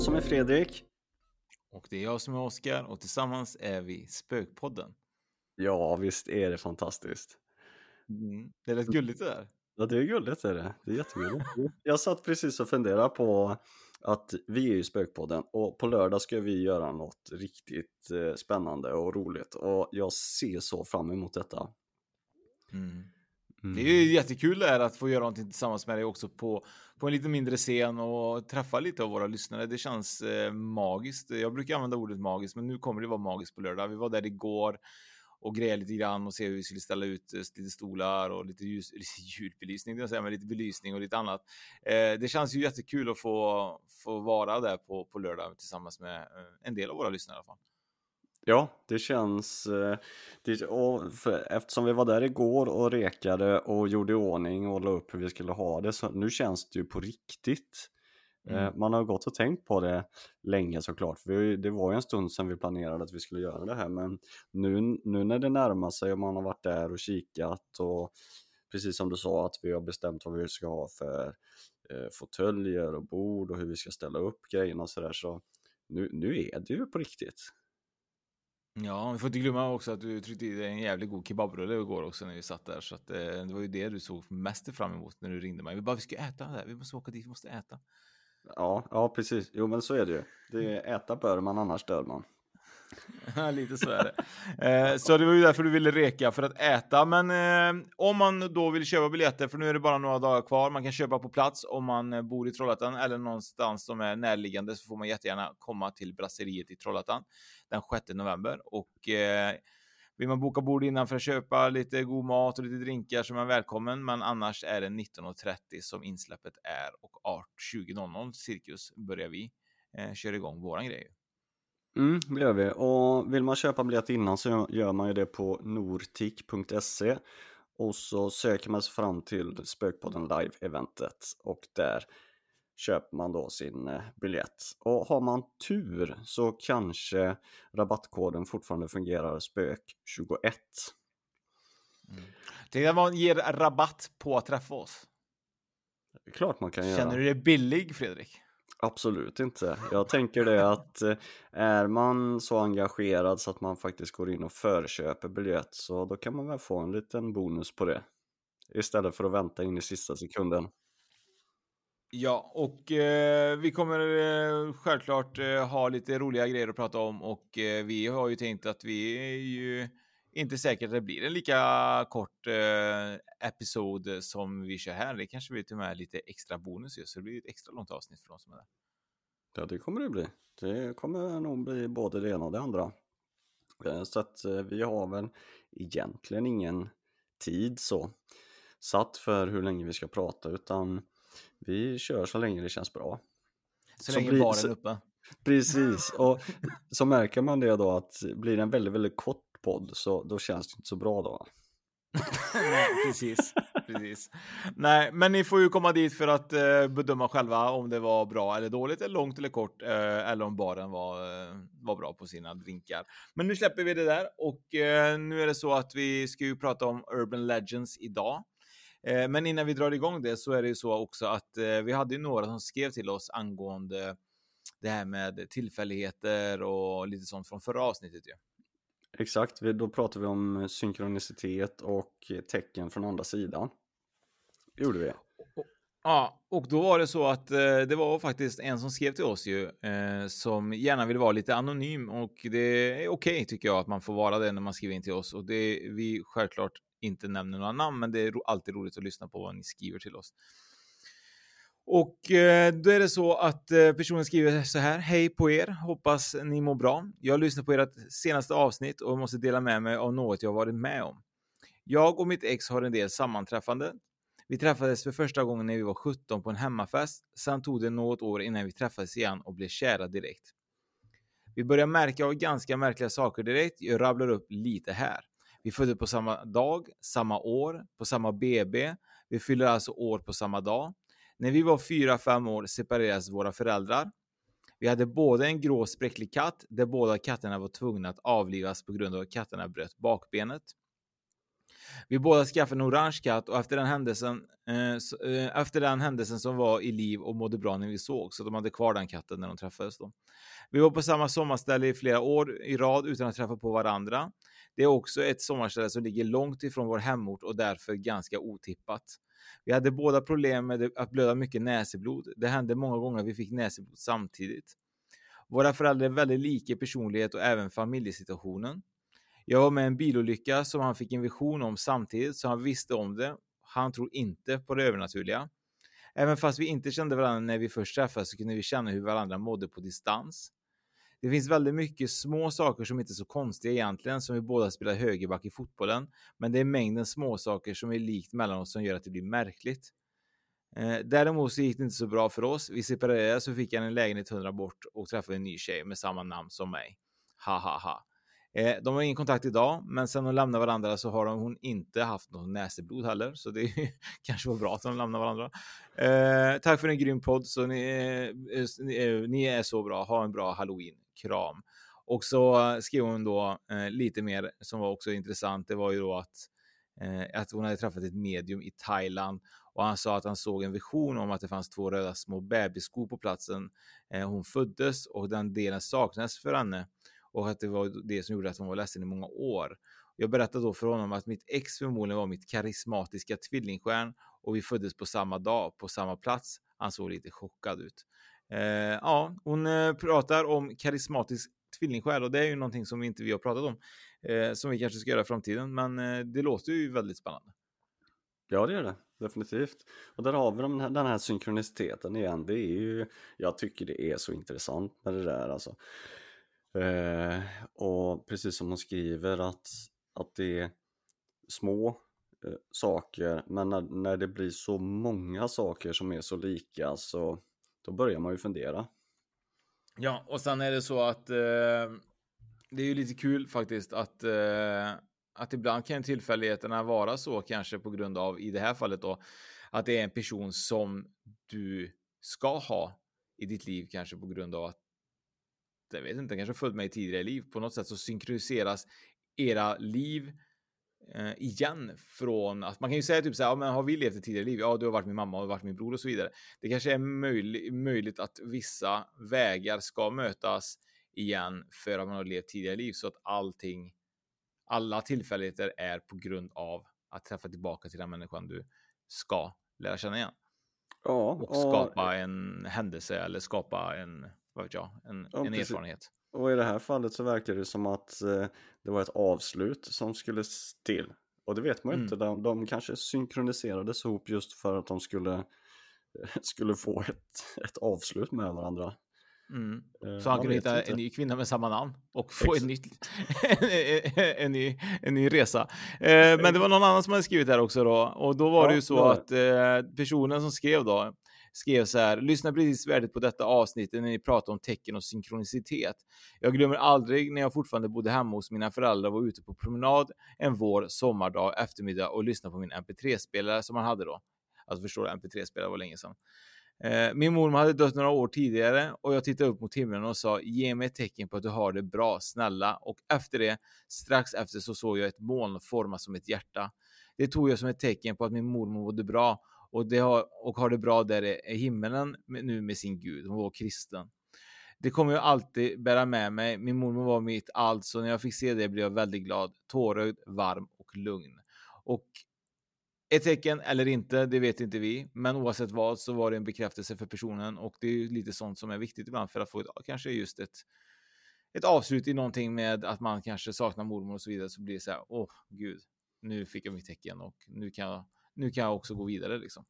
Jag som är Fredrik. Och det är jag som är Oskar och tillsammans är vi Spökpodden. Ja, visst är det fantastiskt. Mm. Det är rätt gulligt det där. Ja, det är gulligt är det. Det är jättegulligt. Jag satt precis och funderade på att vi är ju Spökpodden och på lördag ska vi göra något riktigt eh, spännande och roligt och jag ser så fram emot detta. Mm. Mm. Det är ju jättekul det här att få göra någonting tillsammans med dig också på, på en lite mindre scen och träffa lite av våra lyssnare. Det känns eh, magiskt. Jag brukar använda ordet magiskt, men nu kommer det vara magiskt på lördag. Vi var där igår och grejade lite grann och se hur vi skulle ställa ut eh, lite stolar och lite, ljus, lite ljudbelysning, det säga, men lite belysning och lite annat. Eh, det känns ju jättekul att få, få vara där på, på lördag tillsammans med eh, en del av våra lyssnare i alla fall. Ja, det känns... eh, Det, och för, eftersom vi var där igår och rekade och gjorde i ordning och la upp hur vi skulle ha det, så nu känns det ju på riktigt. Eh, Mm. Man har gått och tänkt på det länge såklart, för det var ju en stund sedan vi planerade att vi skulle göra det här, men nu, nu när det närmar sig och man har varit där och kikat och precis som du sa att vi har bestämt vad vi ska ha för eh, fåtöljer och bord och hur vi ska ställa upp grejerna och sådär, så nu, nu är det ju på riktigt. Ja, vi får inte glömma också att du tryckte i dig en jävligt god kebabrulle igår också när vi satt där. Så att, eh, det var ju det du såg mest fram emot när du ringde mig. Vi bara, vi ska äta där. Vi måste åka dit, vi måste äta. Ja, ja precis. Jo men så är det ju. Det är, äta bör man, annars dör man. Lite så är det. Eh, så det var ju därför du ville reka, för att äta. Men eh, om man då vill köpa biljetter, för nu är det bara några dagar kvar, man kan köpa på plats om man eh, bor i Trollhättan eller någonstans som är närliggande så får man jättegärna komma till Brasseriet i Trollhättan den 6 november. Och eh, vill man boka bord innan för att köpa lite god mat och lite drinkar så är man välkommen. Men annars är det 19.30 som insläppet är och 20.00 cirkus börjar vi eh, köra igång våran grej. Mm, det gör vi. Och vill man köpa biljett innan så gör man ju det på nortik.se och så söker man sig fram till Spökpodden Live-eventet och där köper man då sin eh, biljett. Och har man tur så kanske rabattkoden fortfarande fungerar SPÖK21. Tänk att man ger rabatt på att träffa oss. Det är klart man kan göra. Känner du dig billig, Fredrik? Absolut inte. Jag tänker det att eh, är man så engagerad så att man faktiskt går in och förköper biljett så då kan man väl få en liten bonus på det. Istället för att vänta in i sista sekunden. Ja, och eh, vi kommer eh, självklart eh, ha lite roliga grejer att prata om och eh, vi har ju tänkt att vi är ju inte säkert att det blir en lika kort eh, episod som vi kör här. Det kanske blir till och med lite extra bonus just, så det blir ett extra långt avsnitt för de som är där. Ja, det kommer det bli. Det kommer nog bli både det ena och det andra. Eh, Så att eh, vi har väl egentligen ingen tid så satt för hur länge vi ska prata utan vi kör så länge det känns bra. Så, Så länge baren är uppe. Precis, och så märker man det då att blir det en väldigt, väldigt kort podd så då känns det inte så bra då. Nej, precis. precis. Nej, men ni får ju komma dit för att eh, bedöma själva om det var bra eller dåligt, eller långt eller kort, eh, eller om baren var, eh, var bra på sina drinkar. Men nu släpper vi det där och eh, nu är det så att vi ska ju prata om Urban Legends idag. Eh, men innan vi drar igång det så är det ju så också att eh, vi hade ju några som skrev till oss angående det här med tillfälligheter och lite sånt från förra avsnittet ju. Exakt, då pratar vi om synkronicitet och tecken från andra sidan. Det gjorde vi. Ja, och då var det så att eh, det var faktiskt en som skrev till oss ju eh, som gärna vill vara lite anonym och det är okej okay, tycker jag att man får vara det när man skriver in till oss och det vi självklart inte nämner några namn, men det är alltid roligt att lyssna på vad ni skriver till oss. Och eh, då är det så att eh, personen skriver så här. Hej på er, hoppas ni mår bra. Jag lyssnar på ert senaste avsnitt och måste dela med mig av något jag varit med om. Jag och mitt ex har en del sammanträffande. Vi träffades för första gången när vi var 17 på en hemmafest. Sen tog det något år innan vi träffades igen och blev kära direkt. Vi börjar märka av ganska märkliga saker direkt. Jag rabblar upp lite här. Vi föddes på samma dag, samma år, på samma BB. Vi fyller alltså år på samma dag. När vi var 4-5 år separerades våra föräldrar. Vi hade både en grå spräcklig katt där båda katterna var tvungna att avlivas på grund av att katterna bröt bakbenet. Vi båda skaffade en orange katt och efter den händelsen, eh, eh, efter den händelsen som var i liv och mådde bra när vi såg så de hade kvar den katten när de träffades då. Vi var på samma sommarställe i flera år i rad utan att träffa på varandra. Det är också ett sommarställe som ligger långt ifrån vår hemort och därför ganska otippat. Vi hade båda problem med att blöda mycket näseblod. Det hände många gånger att vi fick näseblod samtidigt. Våra föräldrar är väldigt lika i personlighet och även familjesituationen. Jag var med i en bilolycka som han fick en vision om samtidigt, så han visste om det. Han tror inte på det övernaturliga. Även fast vi inte kände varandra när vi först träffades så kunde vi känna hur varandra mådde på distans. Det finns väldigt mycket små saker som inte är så konstiga egentligen, som vi båda spelar högerback i fotbollen. Men det är mängden små saker som är likt mellan oss som gör att det blir märkligt. Eh, däremot så gick det inte så bra för oss. Vi separerade så fick jag en lägenhet 100 bort och träffade en ny tjej med samma namn som mig. Ha ha ha. Eh, de har ingen kontakt idag, men sen de lämnade varandra så har hon inte haft något näseblod heller, så det kanske var bra att de lämnade varandra. Eh, tack för en grym podd, så ni, eh, eh ni, är så bra. Ha en bra halloween. Kram. Och så skrev hon då eh, lite mer som var också intressant. Det var ju då att, eh, att hon hade träffat ett medium i Thailand och han sa att han såg en vision om att det fanns två röda små bebisskor på platsen eh, hon föddes och den delen saknades för henne och att det var det som gjorde att hon var ledsen i många år. Jag berättade då för honom att mitt ex förmodligen var mitt karismatiska tvillingstjärn och vi föddes på samma dag på samma plats. Han såg lite chockad ut. Eh, ja, hon eh, pratar om karismatisk tvillingsjäl och det är ju någonting som inte vi har pratat om eh, som vi kanske ska göra i framtiden. Men eh, det låter ju väldigt spännande. Ja, det gör det definitivt. Och där har vi de, den här synkroniciteten igen. Det är ju, jag tycker det är så intressant med det där alltså. Eh, och precis som hon skriver att, att det är små eh, saker, men när, när det blir så många saker som är så lika så då börjar man ju fundera. Ja, och sen är det så att eh, det är ju lite kul faktiskt att eh, att ibland kan tillfälligheterna vara så kanske på grund av i det här fallet då att det är en person som du ska ha i ditt liv kanske på grund av att jag vet inte, kanske följt med i tidigare liv. På något sätt så synkroniseras era liv eh, igen från att man kan ju säga typ så här, ja, men har vi levt ett tidigare liv? Ja, du har varit min mamma och varit min bror och så vidare. Det kanske är möjlig, möjligt att vissa vägar ska mötas igen för att man har levt tidigare liv så att allting, alla tillfälligheter är på grund av att träffa tillbaka till den människan du ska lära känna igen. Ja, och skapa och... en händelse eller skapa en, vad vet jag, en, ja, en erfarenhet. Och i det här fallet så verkar det som att eh, det var ett avslut som skulle till. Och det vet man ju mm. inte, de, de kanske synkroniserades ihop just för att de skulle, skulle få ett, ett avslut med varandra. Mm. Eh, så han kunde hitta en ny kvinna med samma namn och få en, nytt, en, ny, en ny resa. Eh, men det var någon annan som hade skrivit här också då och då var ja, det ju så att eh, personen som skrev då skrev så här, lyssna precis värdigt på detta avsnitt när ni pratar om tecken och synkronicitet. Jag glömmer aldrig när jag fortfarande bodde hemma hos mina föräldrar och var ute på promenad en vår, sommardag, eftermiddag och lyssnade på min mp3-spelare som man hade då. Alltså förstår du, mp3-spelare var länge sedan. Eh, min mormor hade dött några år tidigare och jag tittade upp mot himlen och sa ge mig ett tecken på att du har det bra, snälla. Och efter det, strax efter så såg jag ett moln formas som ett hjärta. det tog jag som ett tecken på att min mormor mådde bra och, det har, och har det bra där i himmelen nu med sin Gud. Hon var kristen. Det kommer jag alltid bära med mig. Min mormor var mitt allt, så när jag fick se det blev jag väldigt glad, tårögd, varm och lugn. Och ett tecken eller inte, det vet inte vi. Men oavsett vad så var det en bekräftelse för personen och det är ju lite sånt som är viktigt ibland för att få ett, kanske just ett, ett avslut i någonting med att man kanske saknar mormor och så vidare så blir det så här, åh gud, nu fick jag mitt tecken och nu kan jag, nu kan jag också gå vidare liksom.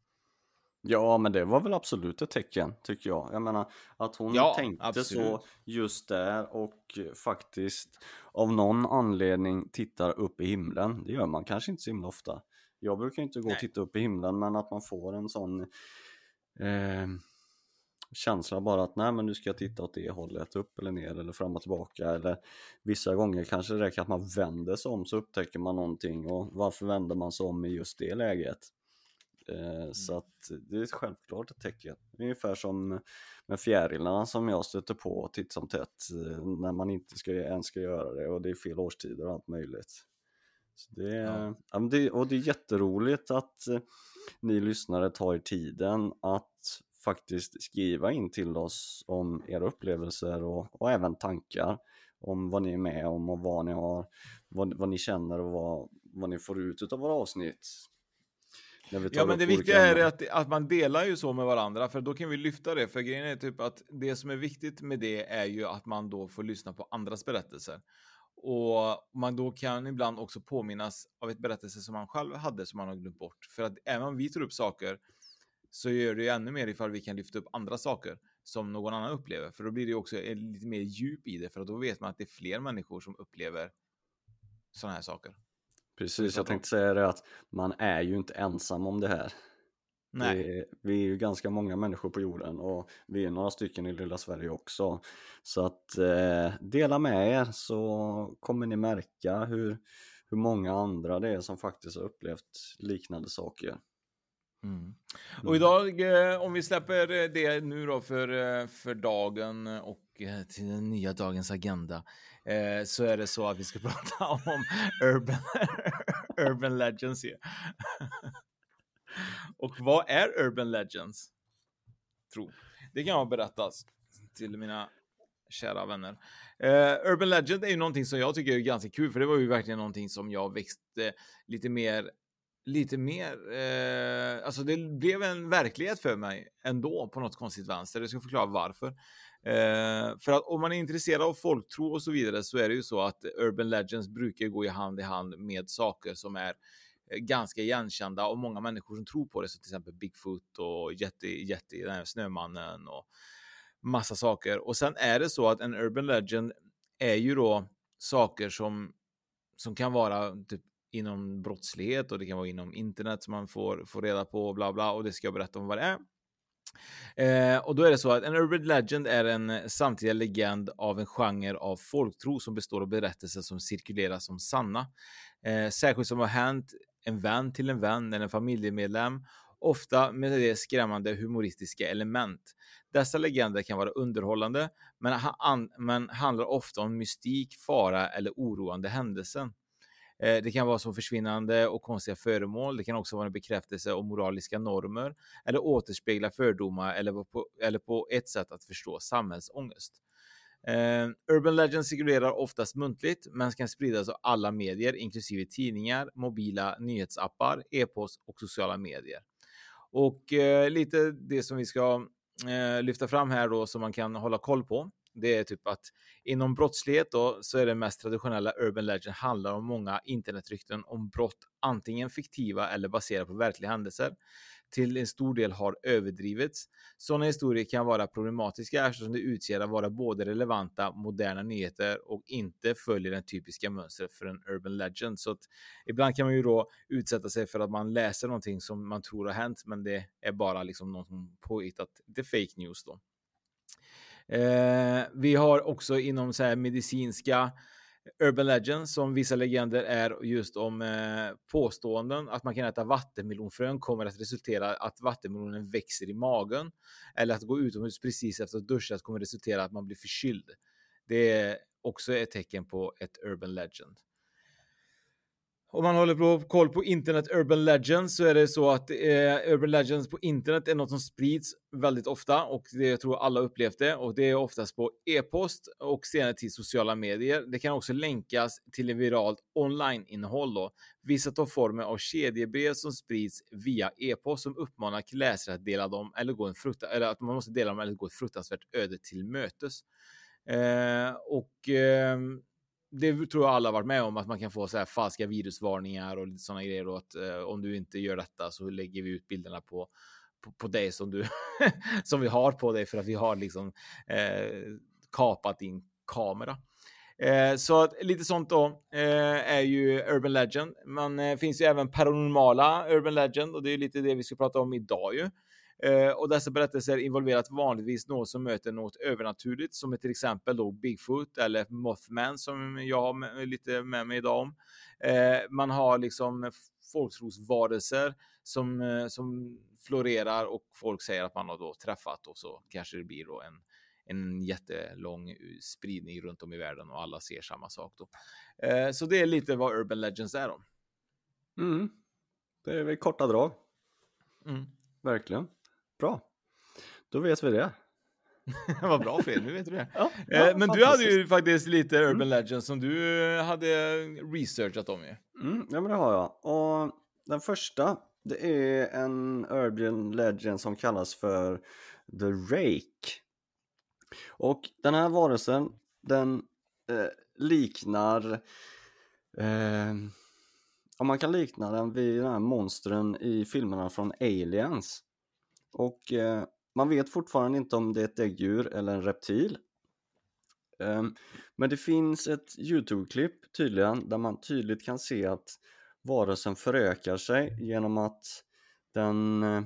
Ja, men det var väl absolut ett tecken tycker jag. Jag menar att hon Ja, tänkte absolut. så just där och faktiskt av någon anledning tittar upp i himlen. Det gör man kanske inte så himla ofta. Jag brukar inte gå Nej. och titta upp i himlen, men att man får en sån eh, känsla bara att nej men nu ska jag titta åt det hållet, upp eller ner eller fram och tillbaka eller vissa gånger kanske det räcker att man vänder sig om så upptäcker man någonting och varför vänder man sig om i just det läget? Eh, Så att det är självklart ett tecken. Ungefär som med fjärilarna som jag stöter på titt som tätt eh, när man inte ska, ens ska göra det och det är fel årstider och allt möjligt. Så det, Ja. ja. men det, och det är jätteroligt att eh, ni lyssnare tar er tiden att faktiskt skriva in till oss om era upplevelser och, och även tankar om vad ni är med om och vad ni har, vad, vad ni känner och vad, vad ni får ut av våra avsnitt. Ja, men det viktiga är att, att man delar ju så med varandra, för då kan vi lyfta det. För grejen är typ att det som är viktigt med det är ju att man då får lyssna på andras berättelser. Och man då kan ibland också påminnas av ett berättelse som man själv hade som man har glömt bort. För att även om vi tar upp saker så gör det ju ännu mer ifall vi kan lyfta upp andra saker som någon annan upplever. För då blir det också lite mer djup i det, för då vet man att det är fler människor som upplever sådana här saker. Precis, jag tänkte säga det att man är ju inte ensam om det här. Nej. Det vi är ju ganska många människor på jorden och vi är några stycken i lilla Sverige också. Så att eh, dela med er så kommer ni märka hur, hur många andra det är som faktiskt har upplevt liknande saker. Mm. Och idag, eh, om vi släpper eh, det nu då för, eh, för dagen och till den nya dagens agenda, så är det så att vi ska prata om Urban, urban Legends. Här. och vad är Urban Legends? Tro. Det kan jag berätta till mina kära vänner. Uh, Urban Legend är ju någonting som jag tycker är ganska kul, för det var ju verkligen någonting som jag växte lite mer lite mer, eh, alltså det blev en verklighet för mig ändå på något konstigt vänster. Jag ska förklara varför. Eh, för att om man är intresserad av folktro och så vidare så är det ju så att Urban Legends brukar gå i hand i hand med saker som är eh, ganska igenkända och många människor som tror på det, så till exempel Bigfoot och jätte jätte den här Snömannen och massa saker. Och sen är det så att en Urban Legend är ju då saker som, som kan vara typ inom brottslighet och det kan vara inom internet som man får, får reda på och bla bla och det ska jag berätta om vad det är. Eh, och då är det så att en urban legend är en samtida legend av en genre av folktro som består av berättelser som cirkulerar som sanna. Eh, särskilt som har hänt en vän till en vän eller en familjemedlem, ofta med det skrämmande humoristiska element. Dessa legender kan vara underhållande, men, ha- men handlar ofta om mystik, fara eller oroande händelser. Eh, det kan vara som försvinnande och konstiga föremål. Det kan också vara en bekräftelse av moraliska normer eller återspegla fördomar eller på, eller på ett sätt att förstå samhällsångest. Eh, urban Legends cirkulerar oftast muntligt, men kan spridas av alla medier, inklusive tidningar, mobila nyhetsappar, e-post och sociala medier. Och eh, lite det som vi ska eh, lyfta fram här då som man kan hålla koll på. Det är typ att inom brottslighet då så är det mest traditionella Urban Legend handlar om många internetrykten om brott, antingen fiktiva eller baserade på verkliga händelser. Till en stor del har överdrivits. Sådana historier kan vara problematiska eftersom det utger att vara både relevanta, moderna nyheter och inte följer den typiska mönstret för en Urban Legend. Så att ibland kan man ju då utsätta sig för att man läser någonting som man tror har hänt, men det är bara liksom någon som påhittat, det är fake news då. Eh, vi har också inom så här medicinska Urban Legends som vissa legender är just om eh, påståenden att man kan äta vattenmelonfrön kommer att resultera att vattenmelonen växer i magen. Eller att gå utomhus precis efter att duschat kommer resultera att man blir förkyld. Det är också ett tecken på ett Urban Legend om man håller på koll på internet Urban Legends så är det så att eh, Urban Legends på internet är något som sprids väldigt ofta och det jag tror alla upplevt det och det är oftast på e-post och senare till sociala medier. Det kan också länkas till viralt online-innehåll då. Vissa tar formen av kedjebrev som sprids via e-post som uppmanar läsare att dela dem eller gå en frukta eller att man måste dela dem eller gå ett fruktansvärt öde till mötes. Eh, och eh, det tror jag alla har varit med om, att man kan få så här falska virusvarningar och sådana grejer. Och att eh, om du inte gör detta så lägger vi ut bilderna på, på, på dig som du som vi har på dig för att vi har liksom eh, kapat din kamera. Eh, så att, lite sånt då eh, är ju Urban Legend. Men eh, finns ju även paranormala Urban Legend och det är lite det vi ska prata om idag ju. Eh, och dessa berättelser involverat vanligtvis något som möter något övernaturligt, som till exempel då Bigfoot eller Mothman som jag har med, lite med mig idag om. Eh, man har liksom folktrosvarelser som, eh, som florerar och folk säger att man har då träffat och så kanske det blir då en en jättelång spridning runt om i världen och alla ser samma sak då. Eh, så det är lite vad Urban Legends är då. Mm. Det är väl korta drag. Mm. Verkligen. Bra. Då vet vi det. Vad bra Fred, nu vet du det. Ja, ja, eh, men du hade ju faktiskt lite Urban mm. Legends som du hade researchat om ju. Mm, ja men det har jag. Och den första, det är en Urban Legend som kallas för The Rake. Och den här varelsen, den eh, liknar eh, om man kan likna den vid den här monstren i filmerna från Aliens. Och eh, man vet fortfarande inte om det är ett däggdjur eller en reptil. Um, men det finns ett Youtube-klipp tydligen där man tydligt kan se att varelsen förökar sig genom att den uh,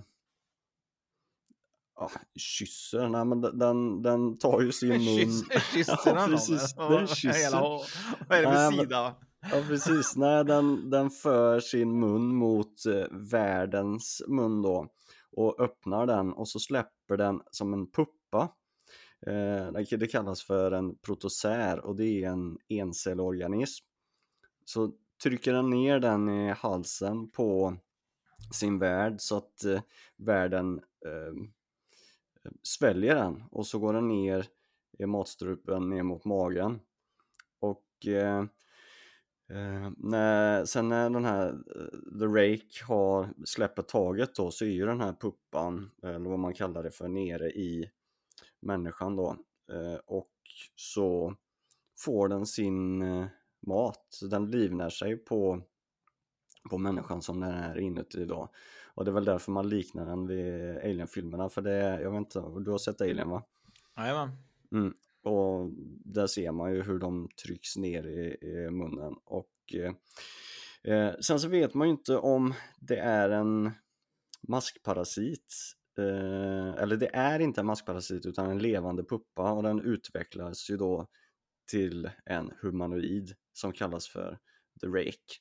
ja, kysser, nej men den, den tar ju sin mun. Kysser ja, precis, den kysser. Vad är det för sida? Ja precis, nej den, den för sin mun mot eh, världens mun då och öppnar den och så släpper den som en puppa. Eh, det kallas för en protosär och det är en encellorganism. Så trycker den ner den i halsen på sin värd så att eh, värden eh, sväljer den och så går den ner i matstrupen ner mot magen. Och eh, Eh, när, sen när den här uh, The Rake har släpper taget då så är ju den här puppan, eller vad man kallar det för, nere i människan då. Uh, och så får den sin uh, mat, den livnär sig på, på människan som den är inuti då. Och det är väl därför man liknar den vid Alien-filmerna, för det, jag vet inte, du har sett Alien va? Jajamän. Mm. Och där ser man ju hur de trycks ner i, i munnen och eh, eh, sen så vet man ju inte om det är en maskparasit eh, eller det är inte en maskparasit utan en levande puppa och den utvecklas ju då till en humanoid som kallas för The Rake.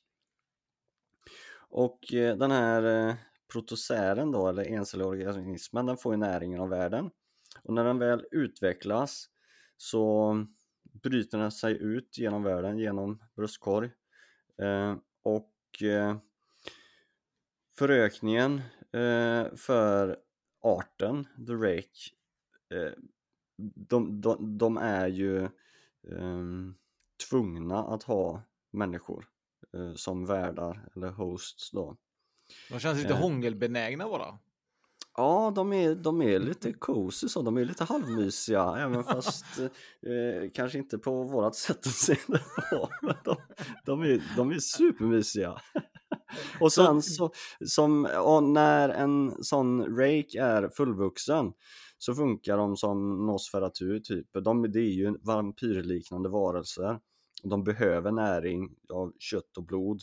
Och eh, den här eh, protosären då, eller encelliga organismen, den får ju näringen av världen. Och när den väl utvecklas så bryter den sig ut genom världen genom bröstkorg eh, och eh, förökningen eh, för arten, the rake, eh, de, de, de, är ju ehm, tvungna att ha människor eh, som värdar eller hosts då. De känns lite Eh. hångelbenägna bara. Ja, de är, de är lite cozy så, de är lite halvmysiga även fast eh, kanske inte på vårat sätt att se det på. Men de, de, är, de är supermysiga. Och sen så, som, när en sån rake är fullvuxen så funkar de som Nosferatu typ. De, det är ju vampyrliknande varelser. De behöver näring av kött och blod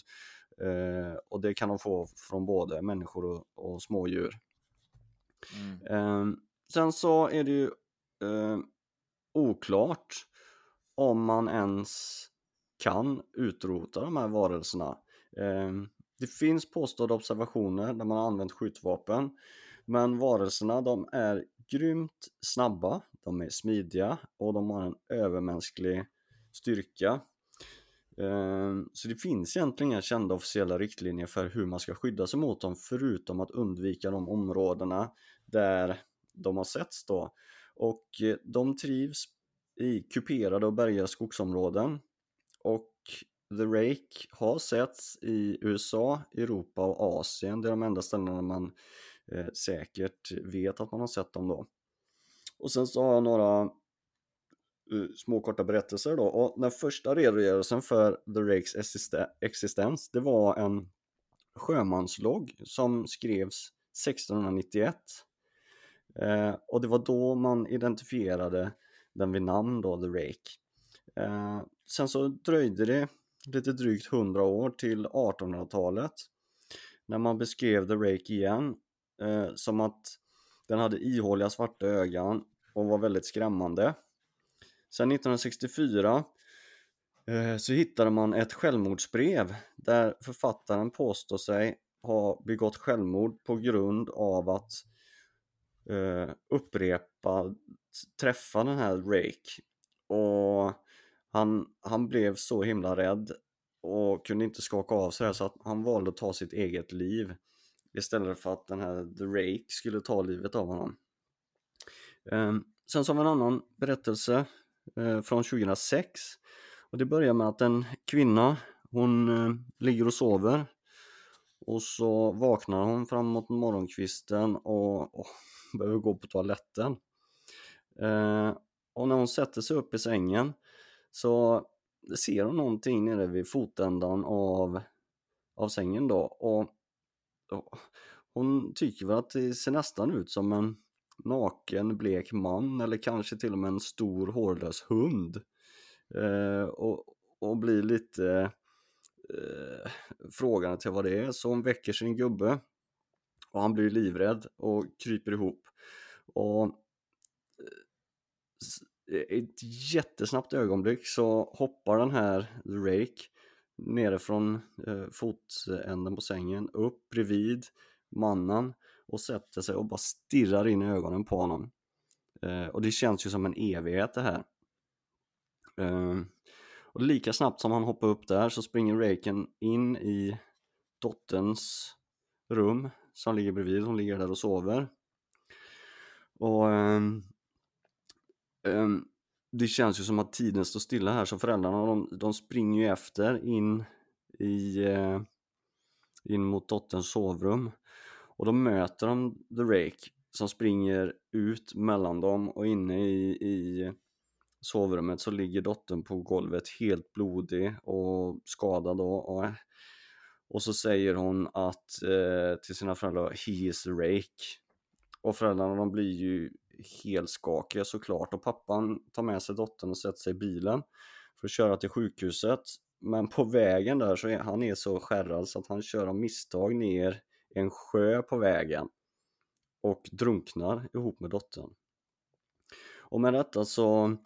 eh, och det kan de få från både människor och, och smådjur. Mm. Eh, sen så är det ju eh, oklart om man ens kan utrota de här varelserna. Eh, det finns påstådda observationer där man har använt skjutvapen men varelserna de är grymt snabba, de är smidiga och de har en övermänsklig styrka. Ehm, så det finns egentligen inga kända officiella riktlinjer för hur man ska skydda sig mot dem förutom att undvika de områdena där de har setts då. Och eh, de trivs i kuperade och bergiga skogsområden och The Rake har setts i USA, Europa och Asien. Det är de enda ställena man eh, säkert vet att man har sett dem då. Och sen så har jag några uh, små korta berättelser då. Och den första redogörelsen för The Rakes existens, det var en sjömanslogg som skrevs 1691. Eh, och det var då man identifierade den vid namn då, The Rake. Eh, sen så dröjde det lite drygt 100 år till 1800-talet när man beskrev The Rake igen eh, som att den hade ihåliga svarta ögon och var väldigt skrämmande. Sen 1964 eh, så hittade man ett självmordsbrev där författaren påstår sig ha begått självmord på grund av att eh, upprepa träffa den här Rake. Och han, han blev så himla rädd och kunde inte skaka av sig det så att han valde att ta sitt eget liv istället för att den här The Rake skulle ta livet av honom. Ehm, sen så har vi en annan berättelse eh, från 2006 och det börjar med att en kvinna hon eh, ligger och sover. Och så vaknar hon framåt morgonkvisten och, och behöver gå på toaletten. Eh, och när hon sätter sig upp i sängen så ser hon någonting nere vid fotändan av, av sängen då. Och, och hon tycker väl att det ser nästan ut som en naken blek man eller kanske till och med en stor hårlös hund. Eh, och, och blir lite eh, frågande till vad det är. Så hon väcker sin gubbe och han blir livrädd och kryper ihop och eh, i ett jättesnabbt ögonblick så hoppar den här Rake nerifrån eh, fotänden på sängen upp bredvid mannen och sätter sig och bara stirrar in i ögonen på honom. Eh, och det känns ju som en evighet det här. Eh, och lika snabbt som han hoppar upp där så springer Raken in i dotterns rum som ligger bredvid, hon ligger där och sover. Och um, um, det känns ju som att tiden står stilla här så föräldrarna de, de springer ju efter in i uh, in mot dotterns sovrum och då möter de The Rake som springer ut mellan dem och inne i, i sovrummet så ligger dottern på golvet helt blodig och skadad då och, och så säger hon att eh, till sina föräldrar He is Rake. Och föräldrarna de blir ju helskakiga såklart. Och pappan tar med sig dottern och sätter sig i bilen för att köra till sjukhuset. Men på vägen där så är han är så skärrad så att han kör av misstag ner en sjö på vägen och drunknar ihop med dottern. Och med detta så,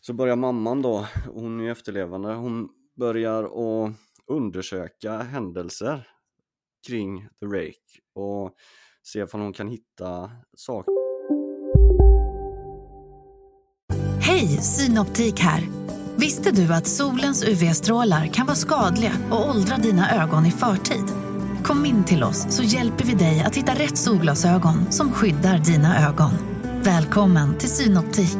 så börjar mamman då, hon är ju efterlevande, hon börjar att undersöka händelser kring The Rake och se om hon kan hitta saker. Hej, Synoptik här! Visste du att solens UV-strålar kan vara skadliga och åldra dina ögon i förtid? Kom in till oss så hjälper vi dig att hitta rätt solglasögon som skyddar dina ögon. Välkommen till Synoptik.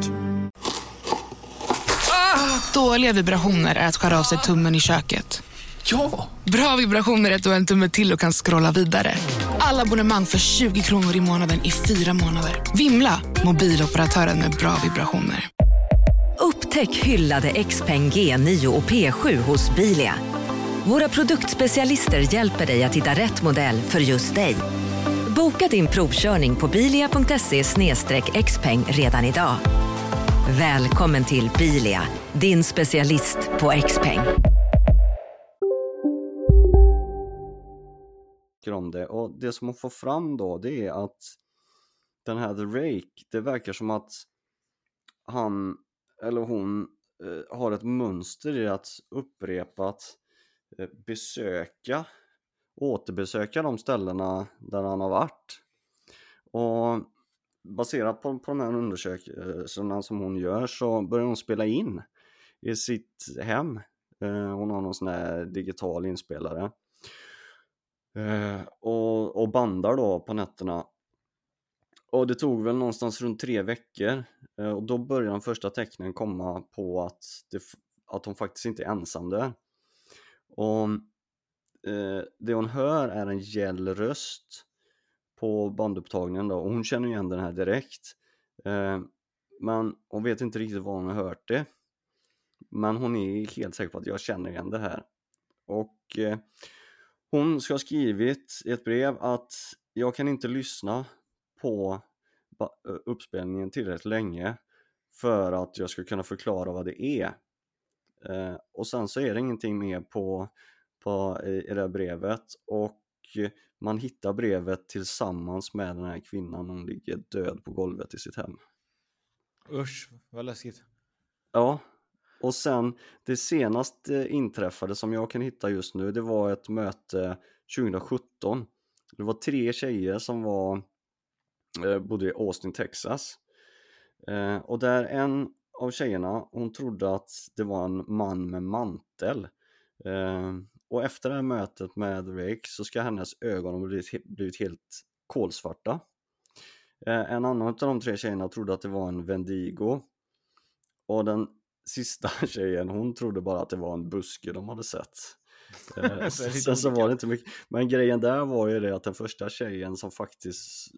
Ah, dåliga vibrationer är att skära av sig tummen i köket. Ja! Bra vibrationer är du har en tumme till och kan scrolla vidare. Alla abonnemang för 20 kronor i månaden i fyra månader. Vimla! Mobiloperatören med bra vibrationer. Upptäck hyllade XPeng G9 och P7 hos Bilia. Våra produktspecialister hjälper dig att hitta rätt modell för just dig. Boka din provkörning på bilia.se xpeng redan idag. Välkommen till Bilia, din specialist på X-peng. Om det och det som hon får fram då det är att den här The Rake, det verkar som att han eller hon eh, har ett mönster i att upprepat eh, besöka, återbesöka de ställena där han har varit. Och baserat på, på de här undersökningarna som hon gör så börjar hon spela in i sitt hem Eh, hon har någon sån här digital inspelare. Eh, och, och bandar då på nätterna. Och det tog väl någonstans runt tre veckor eh, och då börjar de första tecknen komma på att, det, att hon faktiskt inte är ensam där. Och eh, det hon hör är en gäll röst på bandupptagningen då och hon känner igen den här direkt. Eh, men hon vet inte riktigt var hon har hört det. Men hon är helt säker på att jag känner igen det här. Och eh, hon ska ha skrivit i ett brev att jag kan inte lyssna på uppspelningen tillräckligt länge för att jag ska kunna förklara vad det är. Eh, och sen så är det ingenting mer på, på i, i det här brevet och man hittar brevet tillsammans med den här kvinnan, hon ligger död på golvet i sitt hem. Usch, vad läskigt. Ja, och sen det senaste eh, inträffade som jag kan hitta just nu, det var ett möte 2017. Det var tre tjejer som var, eh, bodde i Austin, Texas. Eh, och där en av tjejerna, hon trodde att det var en man med mantel. Och efter det här mötet med Rake så ska hennes ögon ha blivit, blivit helt kolsvarta. En annan av de tre tjejerna trodde att det var en Vendigo. Och den sista tjejen, hon trodde bara att det var en buske de hade sett. Eh, sen så var det inte mycket, men grejen där var ju det att den första tjejen som faktiskt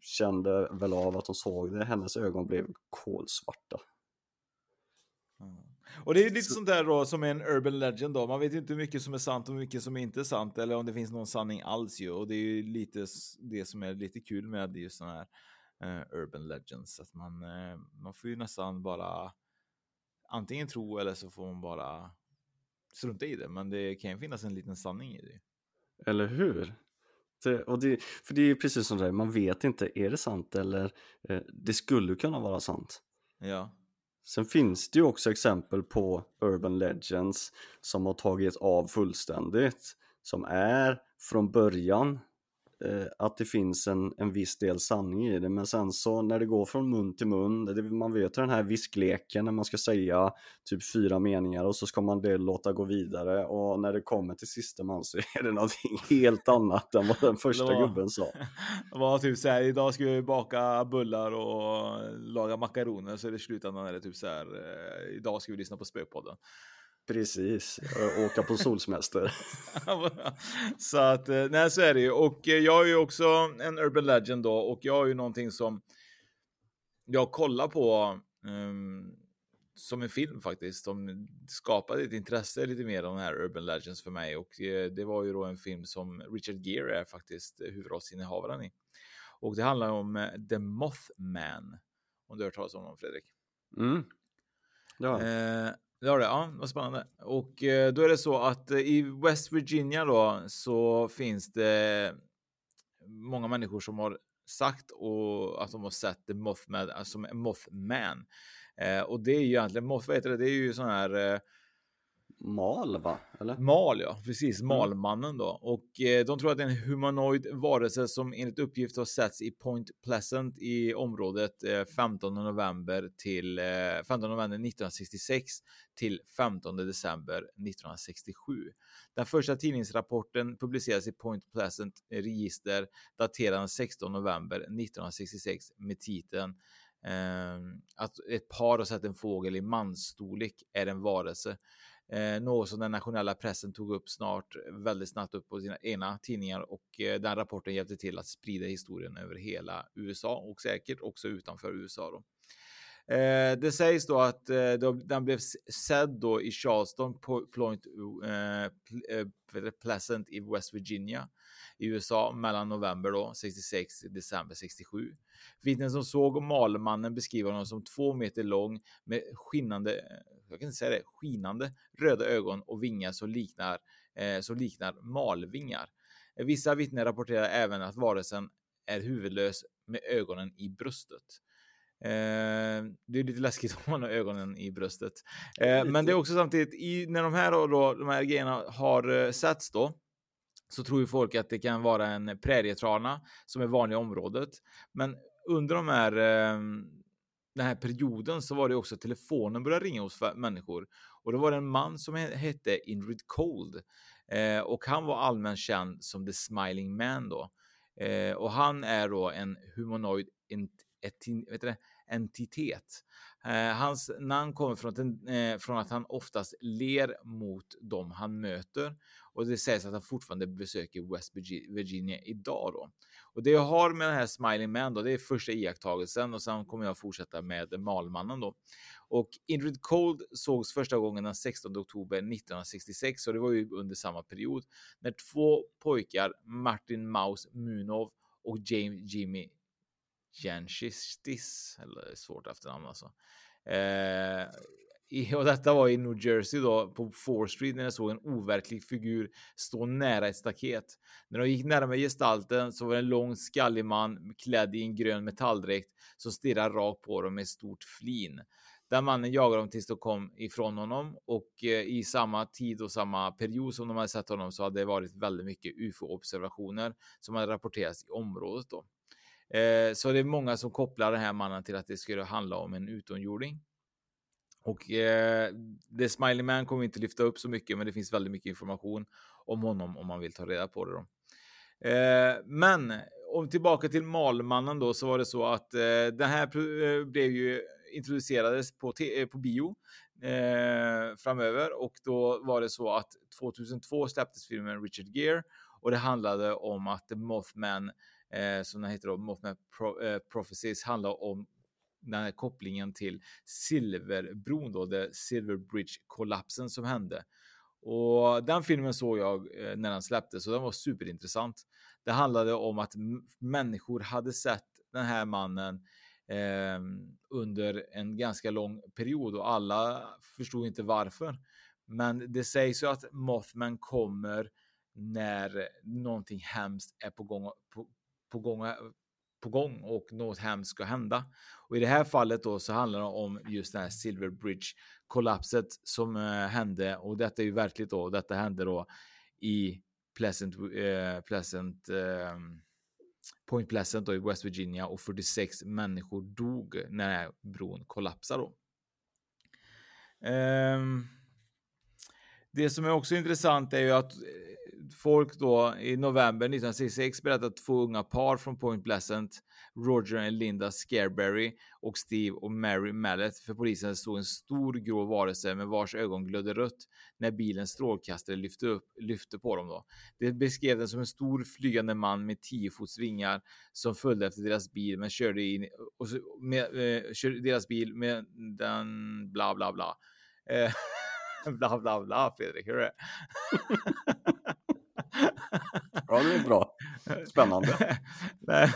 kände väl av att hon såg det, hennes ögon blev kolsvarta. Och det är lite så... sånt där då som är en urban legend då. Man vet ju inte hur mycket som är sant och hur mycket som är inte sant eller om det finns någon sanning alls ju. Och det är ju lite det som är lite kul med just sådana här uh, urban legends. Att man, uh, man får ju nästan bara antingen tro eller så får man bara strunta i det. Men det kan ju finnas en liten sanning i det. Eller hur? Det, och det, för det är ju precis som det är, man vet inte, är det sant eller eh, det skulle kunna vara sant. Ja. Sen finns det ju också exempel på urban legends som har tagit av fullständigt, som är från början att det finns en, en viss del sanning i det men sen så när det går från mun till mun, det, man vet den här viskleken när man ska säga typ fyra meningar och så ska man det låta gå vidare och när det kommer till sista man så är det någonting helt annat än vad den första var, gubben sa. Det var typ såhär, idag ska vi baka bullar och laga makaroner så är det slutändan är det typ såhär, eh, idag ska vi lyssna på Spökpodden. Precis, åka på solsemester. så att, eh, nej så är det ju. Och eh, jag är ju också en urban legend då och jag har ju någonting som jag kollar på um, som en film faktiskt. Som skapade ett intresse lite mer av den här urban legends för mig och eh, det var ju då en film som Richard Gere är faktiskt huvudrollsinnehavaren i. Och det handlar om The Mothman. Om du har hört talas om honom Fredrik? Mm. Ja. Eh, det har det, ja, vad spännande. Och eh, då är det så att eh, i West Virginia då så finns det många människor som har sagt och att de har sett The Mothman, alltså Mothman. Eh, och det är ju egentligen, Moth, vad heter det, det är ju sån här eh, Mal va? Eller? Mal ja, precis. Mm. Malmannen då. Och eh, de tror att det är en humanoid varelse som enligt uppgift har setts i Point Pleasant i området eh, 15 november till eh, 15 november 1966 till 15 december 1967. Den första tidningsrapporten publiceras i Point Pleasant register daterad 16 november 1966 med titeln eh, att ett par har sett en fågel i mansstorlek är en varelse. Eh, något som den nationella pressen tog upp snart väldigt snabbt upp på sina egna tidningar och eh, den rapporten hjälpte till att sprida historien över hela USA och säkert också utanför USA. Då. Eh, det sägs då att eh, den blev sedd då i Charleston Point eh, eh Pleasant i West Virginia i USA mellan november då 66 till december 67. Vittnen som såg Malmannen beskriver honom som två meter lång med skinnande, jag kan inte säga det, skinande röda ögon och vingar som liknar, eh, som liknar malvingar. Vissa vittnen rapporterar även att varelsen är huvudlös med ögonen i bröstet. Eh, det är lite läskigt om man har ögonen i bröstet. Eh, men det är också samtidigt i, när de här, då, de här grejerna har eh, setts då så tror ju folk att det kan vara en prärietrana som är vanlig i området. Men under de här, ehm, den här perioden så var det också telefonen började ringa hos människor Och då var det en man som hette Ingrid Cold eh, och han var allmänt känd som The Smiling Man då. Eh, och han är då en humanoid entitet. Eh, hans namn kommer från att, från att han oftast ler mot dem han möter och det sägs att han fortfarande besöker West Virginia idag då. Och det jag har med den här Smiling Man då, det är första iakttagelsen och sen kommer jag fortsätta med Malmannen då. Och Ingrid Cold sågs första gången den 16 oktober 1966 och det var ju under samma period när två pojkar, Martin Maus Munov och James Jimmy Janchistis, eller svårt efternamn alltså. Eh, och detta var i New Jersey då på 4 Street när jag såg en overklig figur stå nära ett staket. När de gick närmare gestalten så var det en lång skallig man klädd i en grön metalldräkt som stirrade rakt på dem med stort flin. Den mannen jagade dem tills de kom ifrån honom och eh, i samma tid och samma period som de hade sett honom så hade det varit väldigt mycket ufo observationer som hade rapporterats i området då. Eh, så det är många som kopplar den här mannen till att det skulle handla om en utomjording. Och eh, The Smiley Man kommer vi inte lyfta upp så mycket, men det finns väldigt mycket information om honom om man vill ta reda på det. Då. Eh, men om tillbaka till Malmannen då så var det så att eh, den här eh, blev ju introducerades på, eh, på bio eh, framöver och då var det så att 2002 släpptes filmen Richard Gere och det handlade om att The Mothman eh, som den heter då, Mothman Pro, eh, Prophecies handlar om den här kopplingen till Silverbron då, det Silver Bridge-kollapsen som hände. Och den filmen såg jag eh, när den släpptes och den var superintressant. Det handlade om att människor hade sett den här mannen eh, under en ganska lång period och alla förstod inte varför. Men det sägs ju att Mothman kommer när någonting hemskt är på gång, på, på gång på gång och något hemskt ska hända. Och i det här fallet då så handlar det om just den här Silver Bridge kollapset som eh, hände och detta är ju verkligt då. Detta hände då i Pleasant, eh, Pleasant eh, Point Pleasant då i West Virginia och 46 människor dog när bron kollapsade då. Ehm, det som är också intressant är ju att eh, folk då i november 1966 berättade att två unga par från Point Pleasant, Roger och Linda Scareberry och Steve och Mary Mallet för polisen såg en stor grå varelse med vars ögon glödde rött när bilens strålkastare lyfte, upp, lyfte på dem. Då. Det beskrev den som en stor flygande man med 10 fots vingar som följde efter deras bil men körde in och med, eh, körde deras bil med den bla bla bla. Eh, bla bla bla Fredrik, hur är det? Ja, det är bra. Spännande. Nej.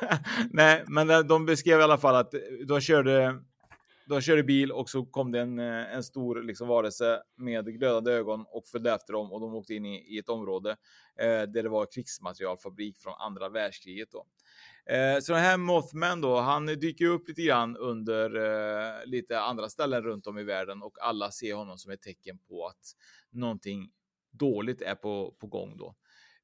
Nej, men de beskrev i alla fall att de körde, de körde bil och så kom det en, eh, en stor liksom, varelse med glödande ögon och följde efter dem och de åkte in i, i ett område eh, där det var krigsmaterialfabrik från andra världskriget. Då. Eh, så den här Mothman då, han dyker upp lite grann under eh, lite andra ställen runt om i världen och alla ser honom som ett tecken på att någonting dåligt är på, på gång då.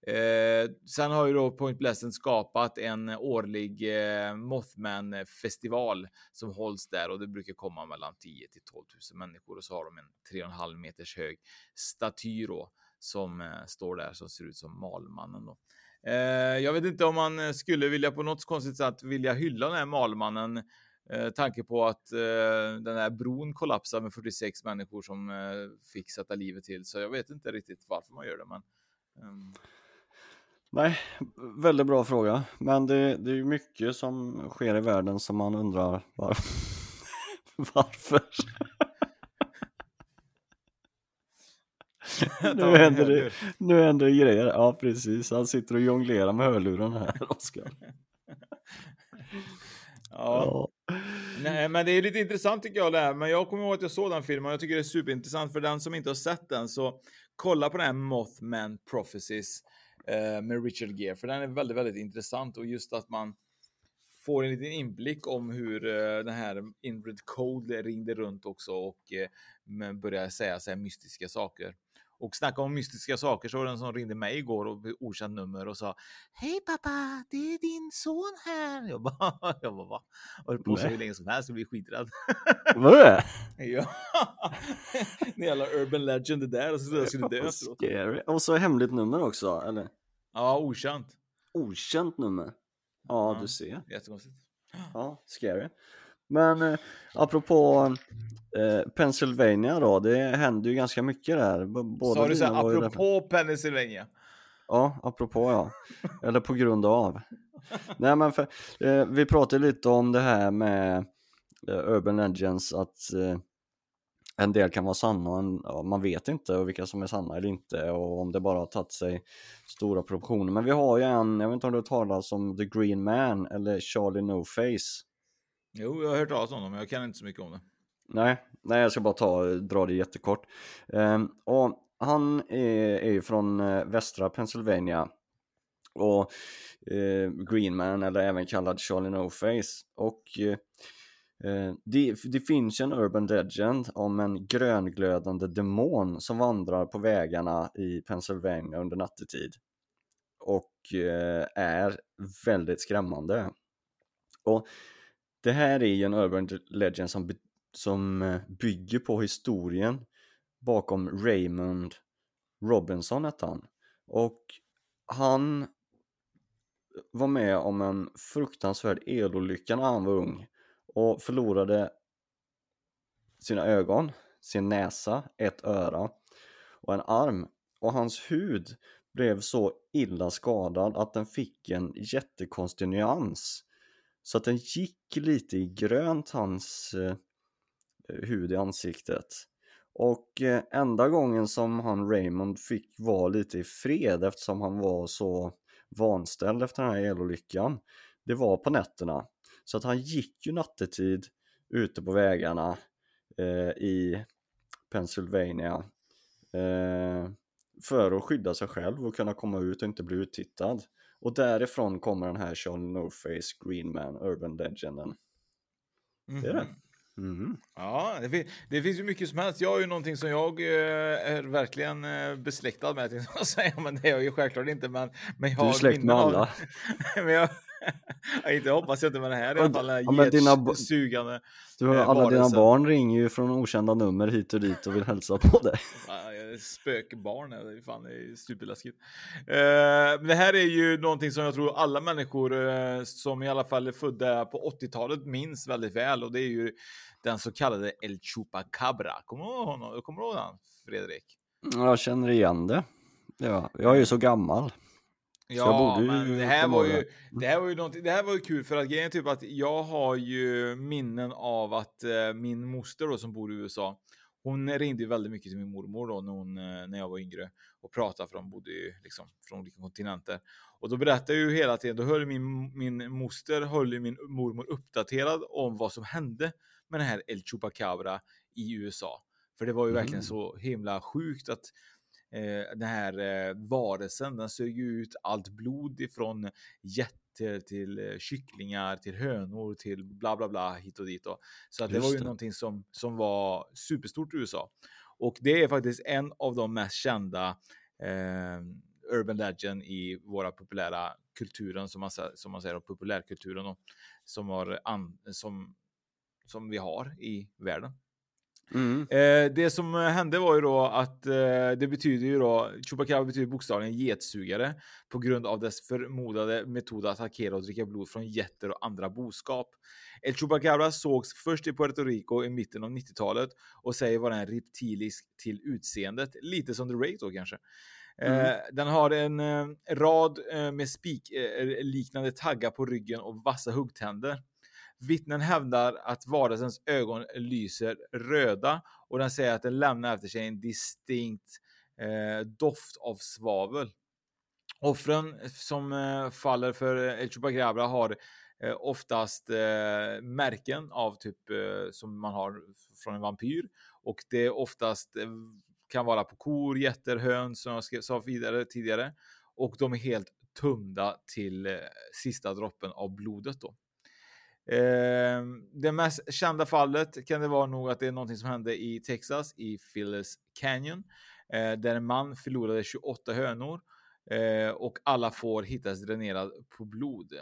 Eh, sen har ju då Point Pleasant skapat en årlig eh, Mothman-festival som hålls där och det brukar komma mellan 10 till 12 000 människor och så har de en 3,5 meters hög staty då som eh, står där som ser ut som Malmannen. Då. Eh, jag vet inte om man eh, skulle vilja på något konstigt sätt vilja hylla den här Malmannen eh, tanke på att eh, den här bron kollapsade med 46 människor som eh, fick sätta livet till. Så jag vet inte riktigt varför man gör det. Men. Ehm. Nej, väldigt bra fråga. Men det, det är ju mycket som sker i världen som man undrar var... varför. nu, händer det, nu händer det grejer. Ja, precis. Han sitter och jonglerar med hörluren här, Oskar. ja. Nej, men det är lite intressant tycker jag det här. Men jag kommer ihåg att jag såg den filmen och jag tycker det är superintressant. För den som inte har sett den så kolla på den här Mothman Prophecies med Richard Gere, för den är väldigt, väldigt intressant och just att man får en liten inblick om hur eh, den här Ingrid Code ringde runt också och eh, började säga så här mystiska saker. Och snacka om mystiska saker så var det en som ringde mig igår och okänt nummer och sa Hej pappa, det är din son här. Jag bara, jag bara va? Och det på så hur länge som helst, jag blir skiträdd. Var det Ja. En jävla urban legend det där och så jag skulle dö efteråt. Scary. Och så hemligt nummer också, eller? Ja, okänt. Okänt nummer. Ja, Ja. du ser. Jättekonstigt. Ja, scary. Men eh, apropå eh, Pennsylvania då, det händer ju ganska mycket där. Båda Sa du så dina här, var ju där- apropå Pennsylvania? Ja, apropå ja. Eller på grund av. Nej men för, eh, vi pratade lite om det här med eh, Urban Legends att eh, en del kan vara sanna en, ja, man vet inte vilka som är sanna eller inte och om det bara har tagit sig stora proportioner. Men vi har ju en, jag vet inte om du har talat om The Green Man eller Charlie No Face. Jo, jag har hört talas om dem, men jag kan inte så mycket om det. Nej, nej jag ska bara ta, dra det jättekort. Ehm, och han är, är ju från eh, västra Pennsylvania och eh, Greenman eller även kallad Charlie No Face och eh, Eh, det, det finns ju en urban legend om en grönglödande demon som vandrar på vägarna i Pennsylvania under nattetid och eh, är väldigt skrämmande. Och det här är ju en urban legend som, som eh, bygger på historien bakom Raymond Robinson hette han. Och han var med om en fruktansvärd elolycka när han var ung och förlorade sina ögon, sin näsa, ett öra och en arm. Och hans hud blev så illa skadad att den fick en jättekonstig nyans så att den gick lite i grönt hans eh, hud i ansiktet. Och eh, enda gången som han Raymond fick vara lite i fred eftersom han var så vanställd efter den här elolyckan det var på nätterna så att han gick ju nattetid ute på vägarna eh, i Pennsylvania eh, för att skydda sig själv och kunna komma ut och inte bli uttittad och därifrån kommer den här Charlie No Face Green Man Urban Legenden det är det Mhm. Ja, det, fin- det finns ju mycket som helst. Jag har ju någonting som jag eh, är verkligen eh, besläktad med, jag säga, men det är jag ju självklart inte. Men, men jag Du är släkt med minnen av- alla. men jag, jag inte hoppas jag inte med det här i alla fall. Den Ja, men dina getsugande. Du har, eh, alla dina barn ringer ju från okända nummer hit och dit och vill hälsa på dig. Är Spökbarn, det är fan det är superläskigt. Eh, det här är ju någonting som jag tror alla människor eh, som i alla fall är födda på 80-talet minns väldigt väl och det är ju den så kallade El Chupacabra. Kommer du ihåg honom? Kommer du ihåg han, Fredrik? Jag känner igen det. Ja, jag är ju så gammal. Ju men det här var ju, det. här var ju någonting, det här var ju kul för att grejen är typ att jag har ju minnen av att eh, min moster då som bor i USA, hon ringde ju väldigt mycket till min mormor då när, hon, eh, när jag var yngre och pratade för de bodde ju liksom från olika kontinenter. Och då berättade jag ju hela tiden, då höll min, min moster höll min mormor uppdaterad om vad som hände med den här El Chupacabra i USA. För det var ju verkligen Mm. så himla sjukt att eh, den här eh, varelsen, den sög ju ut allt blod ifrån getter till eh, kycklingar, till hönor, till bla bla bla hit och dit. Då. Så att det var ju det. någonting som, som var superstort i USA. Och det är faktiskt en av de mest kända eh, urban legend i våra populära kulturen, som man, som man säger, populärkulturen då, som, har an, som, som vi har i världen. Mm. Eh, det som eh, hände var ju då att eh, det betyder ju då, Chupacabra betyder bokstavligen getsugare på grund av dess förmodade metod att attackera och dricka blod från getter och andra boskap. El Chupacabra sågs först i Puerto Rico i mitten av 90-talet och säger vara en reptilisk till utseendet, lite som The Ray då kanske. Eh, den har en eh, rad eh, med spikliknande eh, liknande taggar på ryggen och vassa huggtänder. Vittnen hävdar att varelsens ögon lyser röda och den säger att den lämnar efter sig en distinkt eh, doft av svavel. Offren som eh, faller för El Chupacabra har eh, oftast eh, märken av typ eh, som man har från en vampyr och det är oftast eh, kan vara på kor, getter, höns som jag sa vidare tidigare och de är helt tömda till eh, sista droppen av blodet då. Eh, det mest kända fallet kan det vara nog att det är någonting som hände i Texas i Phyllis Canyon. eh, där en man förlorade 28 hönor eh, och alla får hittas dränerad på blod.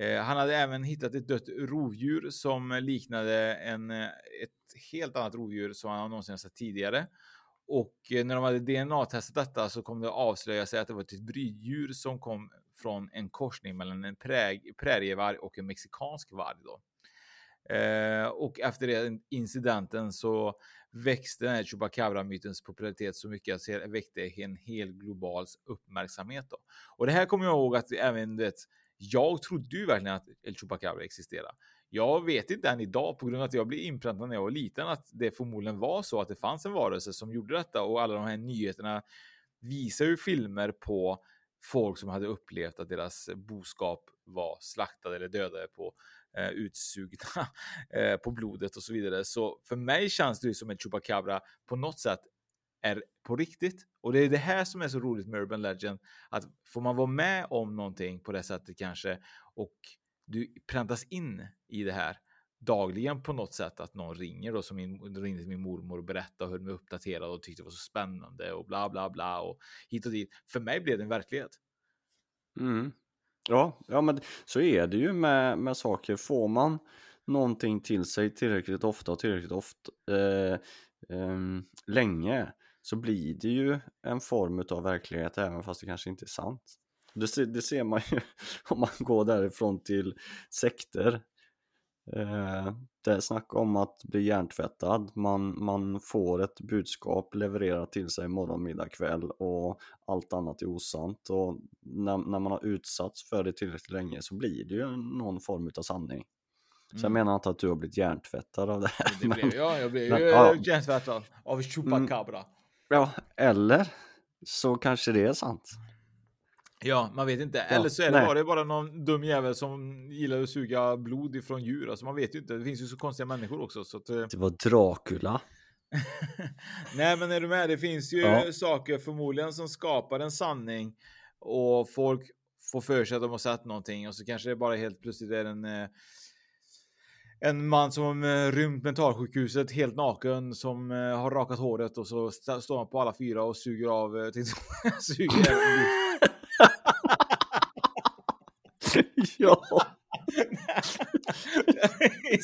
Eh, han hade även hittat ett dött rovdjur som liknade en, eh, ett helt annat rovdjur som han någonsin sett tidigare. Och eh, när de hade DNA-testat detta så kom det avslöja sig att det var ett bryddjur som kom från en korsning mellan en prärievarg och en mexikansk varg. Då. Eh, och efter den incidenten så växte den här Chupacabra-mytens popularitet så mycket att det väckte en hel global uppmärksamhet. Då. Och det här kommer jag ihåg att även vet, jag trodde ju verkligen att El Chupacabra existerade. Jag vet inte än idag på grund av att jag blev inpräntad när jag var liten att det förmodligen var så att det fanns en varelse som gjorde detta och alla de här nyheterna visar ju filmer på folk som hade upplevt att deras boskap var slaktade eller dödade på eh, utsugna eh, på blodet och så vidare. Så för mig känns det ju som en chupacabra på något sätt är på riktigt. Och det är det här som är så roligt med Urban Legend. Att får man vara med om någonting på det sättet kanske och du präntas in i det här dagligen på något sätt att någon ringer då som min, ringde till min mormor och berättade och höll mig uppdaterad och tyckte det var så spännande och bla bla bla och hit och dit. För mig blev det en verklighet. Mm. Ja, ja, men så är det ju med, med saker. Får man någonting till sig tillräckligt ofta och tillräckligt ofta eh, eh, länge så blir det ju en form av verklighet även fast det kanske inte är sant. Det, det ser man ju om man går därifrån till sekter. Eh, det är snack om att bli hjärntvättad, man, man får ett budskap levererat till sig morgon, middag, kväll och allt annat är osant och när, när man har utsatts för det tillräckligt länge så blir det ju någon form av sanning. Så jag mm. menar inte att du har blivit hjärntvättad av det här. Det blev men, jag, jag blev ju ja. hjärntvättad av Chupacabra. Mm, ja, eller så kanske det är sant. Ja, man vet inte. Eller så är det bara, bara någon dum jävel som gillar att suga blod ifrån djur. Alltså man vet ju inte. Det finns ju så konstiga människor också. Så att, eh. det var Dracula. Nej, men är du med? Det finns ju ja. saker förmodligen som skapar en sanning och folk får för sig att de har sett någonting och så kanske det bara helt plötsligt är en eh, en man som eh, rymt mentalsjukhuset helt naken som har rakat håret och så står han på alla fyra och suger av suger ja.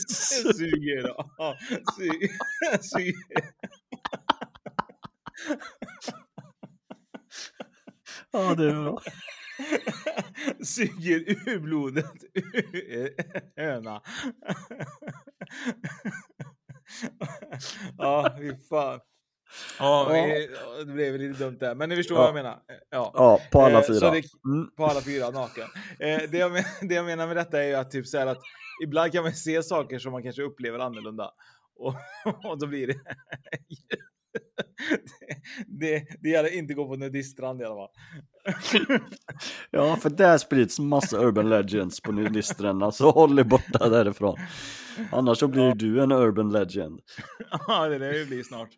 Suger då. Suger. Ja, det är bra. Suger ur blodet ur höna. Ja, fy fan. Ja, ja. det blev lite dumt där, men ni förstår ja. vad jag menar. Ja, ja på alla eh, fyra. Det, mm. På alla fyra naken. Eh, det, jag, det jag menar med detta är ju att typ så att ibland kan man se saker som man kanske upplever annorlunda. Och, och då blir det... det, det gäller inte gå på nudiststrand i alla fall. ja, för där sprids massa urban legends på nudiststränderna, så håll er borta därifrån. Annars så blir ja. du en urban legend. ja, det är det det blir snart.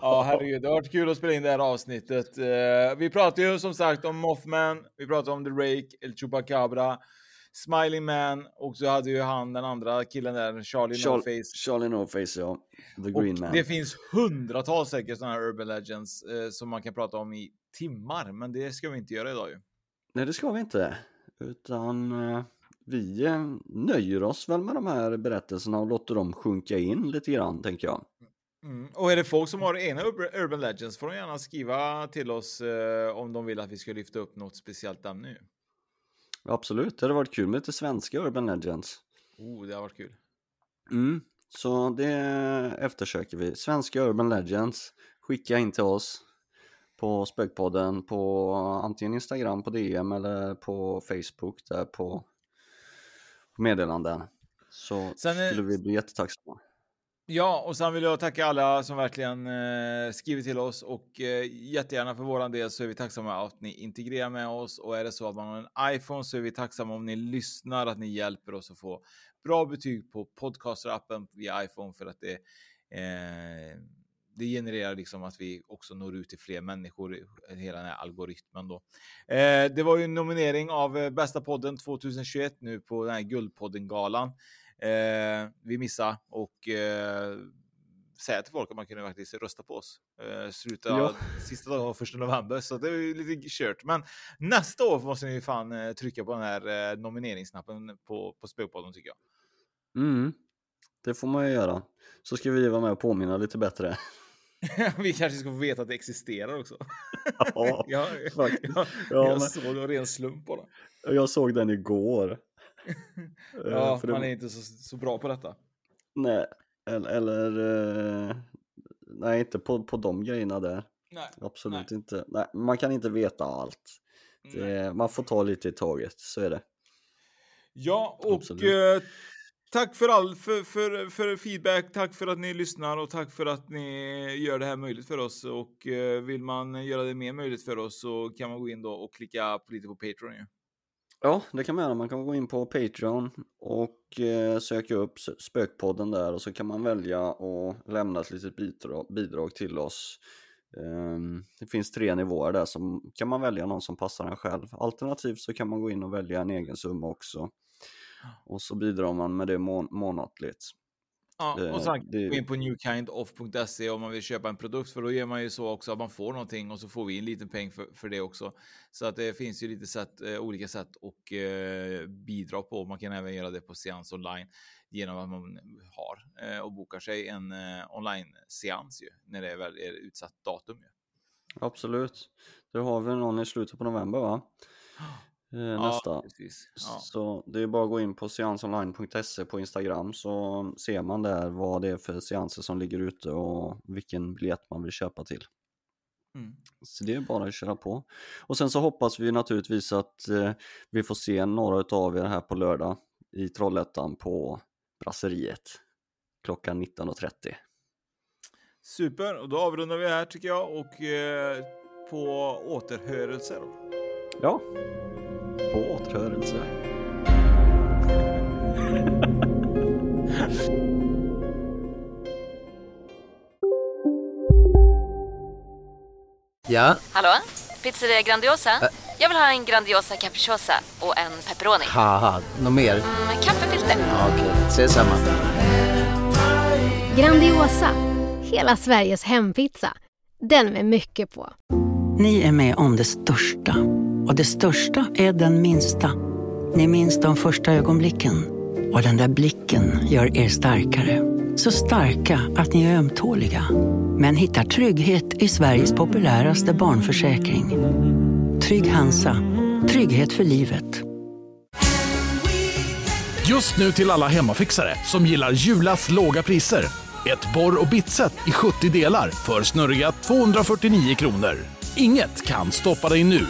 Ja, herregud. Det har varit kul att spela in det här avsnittet. Uh, vi pratade ju som sagt om Mothman, vi pratade om The Rake, El Chupacabra, Smiling Man och så hade ju han den andra killen där, Charlie Char No-Face. Charlie No-Face, ja. The Green och Man. Det finns hundratals säkert sådana här Urban Legends uh, som man kan prata om i timmar, men det ska vi inte göra idag ju. Nej, det ska vi inte. Utan uh, vi nöjer oss väl med de här berättelserna och låter dem sjunka in lite grann, tänker jag. Mm. Och är det folk som har egna Urban Legends får de gärna skriva till oss eh, om de vill att vi ska lyfta upp något speciellt ämne. Absolut, det hade varit kul med lite svenska Urban Legends. Oh, det har varit kul. Mm, så det eftersöker vi. Svenska Urban Legends, skicka in till oss på Spökpodden på antingen Instagram på DM eller på Facebook där på, på meddelanden. Så Sen, skulle vi bli jättetacksamma. Ja, och sen vill jag tacka alla som verkligen eh, skriver till oss och eh, jättegärna för våran del så är vi tacksamma att ni integrerar med oss och är det så att man har en iPhone så är vi tacksamma om ni lyssnar, att ni hjälper oss att få bra betyg på podcaster-appen via iPhone för att det eh, det genererar liksom att vi också når ut till fler människor, hela den här algoritmen då. Eh, det var ju en nominering av eh, bästa podden 2021 nu på den här Guldpodden-galan. Eh, vi missade och eh, säga till folk att man kunde faktiskt rösta på oss. Eh, slutet Ja. av sista dagen av första november, så det är lite kört. Men nästa år måste ni fan eh, trycka på den här eh, nomineringsknappen på, på Spökpodden tycker jag. Mm. Det får man ju göra. Så ska vi vara med och påminna lite bättre. Vi kanske ska få veta att det existerar också. Ja, jag, faktiskt. jag, Ja, jag men- såg var ren slump bara. Jag såg den igår. Eh, Ja, för det- man är inte så, så bra på detta. Nej, eller, eller eh, nej inte på, på de grejerna där. Nej. Absolut inte. Nej, man kan inte veta allt. Det, man får ta lite i taget, så är det. Ja, och Absolut. eh, tack för all för, för, för feedback. Tack för att ni lyssnar och tack för att ni gör det här möjligt för oss. Och eh, vill man göra det mer möjligt för oss så kan man gå in då och klicka på lite på Patreon. Ju. Ja, det kan man göra. Man kan gå in på Patreon och eh, söka upp Spökpodden där och så kan man välja att lämna ett litet bidrag, bidrag till oss. Ehm, det finns tre nivåer där, så kan man välja någon som passar en själv. Alternativt så kan man gå in och välja en egen summa också. Och så bidrar man med det må- månatligt. Ja, Eh, och sen det- gå in på newkindoff.se om man vill köpa en produkt, för då gör man ju så också att man får någonting och så får vi en liten peng för, för det också. Så att det finns ju lite sätt, eh, olika sätt att eh, bidra på. Man kan även göra det på seans online genom att man har eh, och bokar sig en eh, online-seans ju, när det väl är utsatt datum. Ju. Absolut. Det har vi någon i slutet på november va? Eh, nästa. precis. Ja. Så det är bara att gå in på seansonline.se på Instagram så ser man där vad det är för seanser som ligger ute och vilken biljett man vill köpa till. Mm. Så det är bara att köra på. Och sen så hoppas vi naturligtvis att eh, vi får se några utav er här på lördag i Trollhättan på Brasseriet klockan 19.30. Super, och då avrundar vi här tycker jag och eh, på återhörelse då. Ja, Ja, Hallå? Pizzeria Grandiosa? Jag vill ha en Grandiosa capriciosa och en pepperoni. haha, något mer? Med kaffefilter. Ja, Okej, ses samma. Grandiosa, hela Sveriges hempizza. Den med mycket på. Ni är med om det största. Och det största är den minsta. Ni minns de första ögonblicken. Och den där blicken gör er starkare. Så starka att ni är ömtåliga. Men hittar trygghet i Sveriges populäraste barnförsäkring. Trygg Hansa. Trygghet för livet. Just nu till alla hemmafixare som gillar Julas låga priser. Ett borr och bitset i 70 delar för snurriga 249 kronor. Inget kan stoppa dig nu.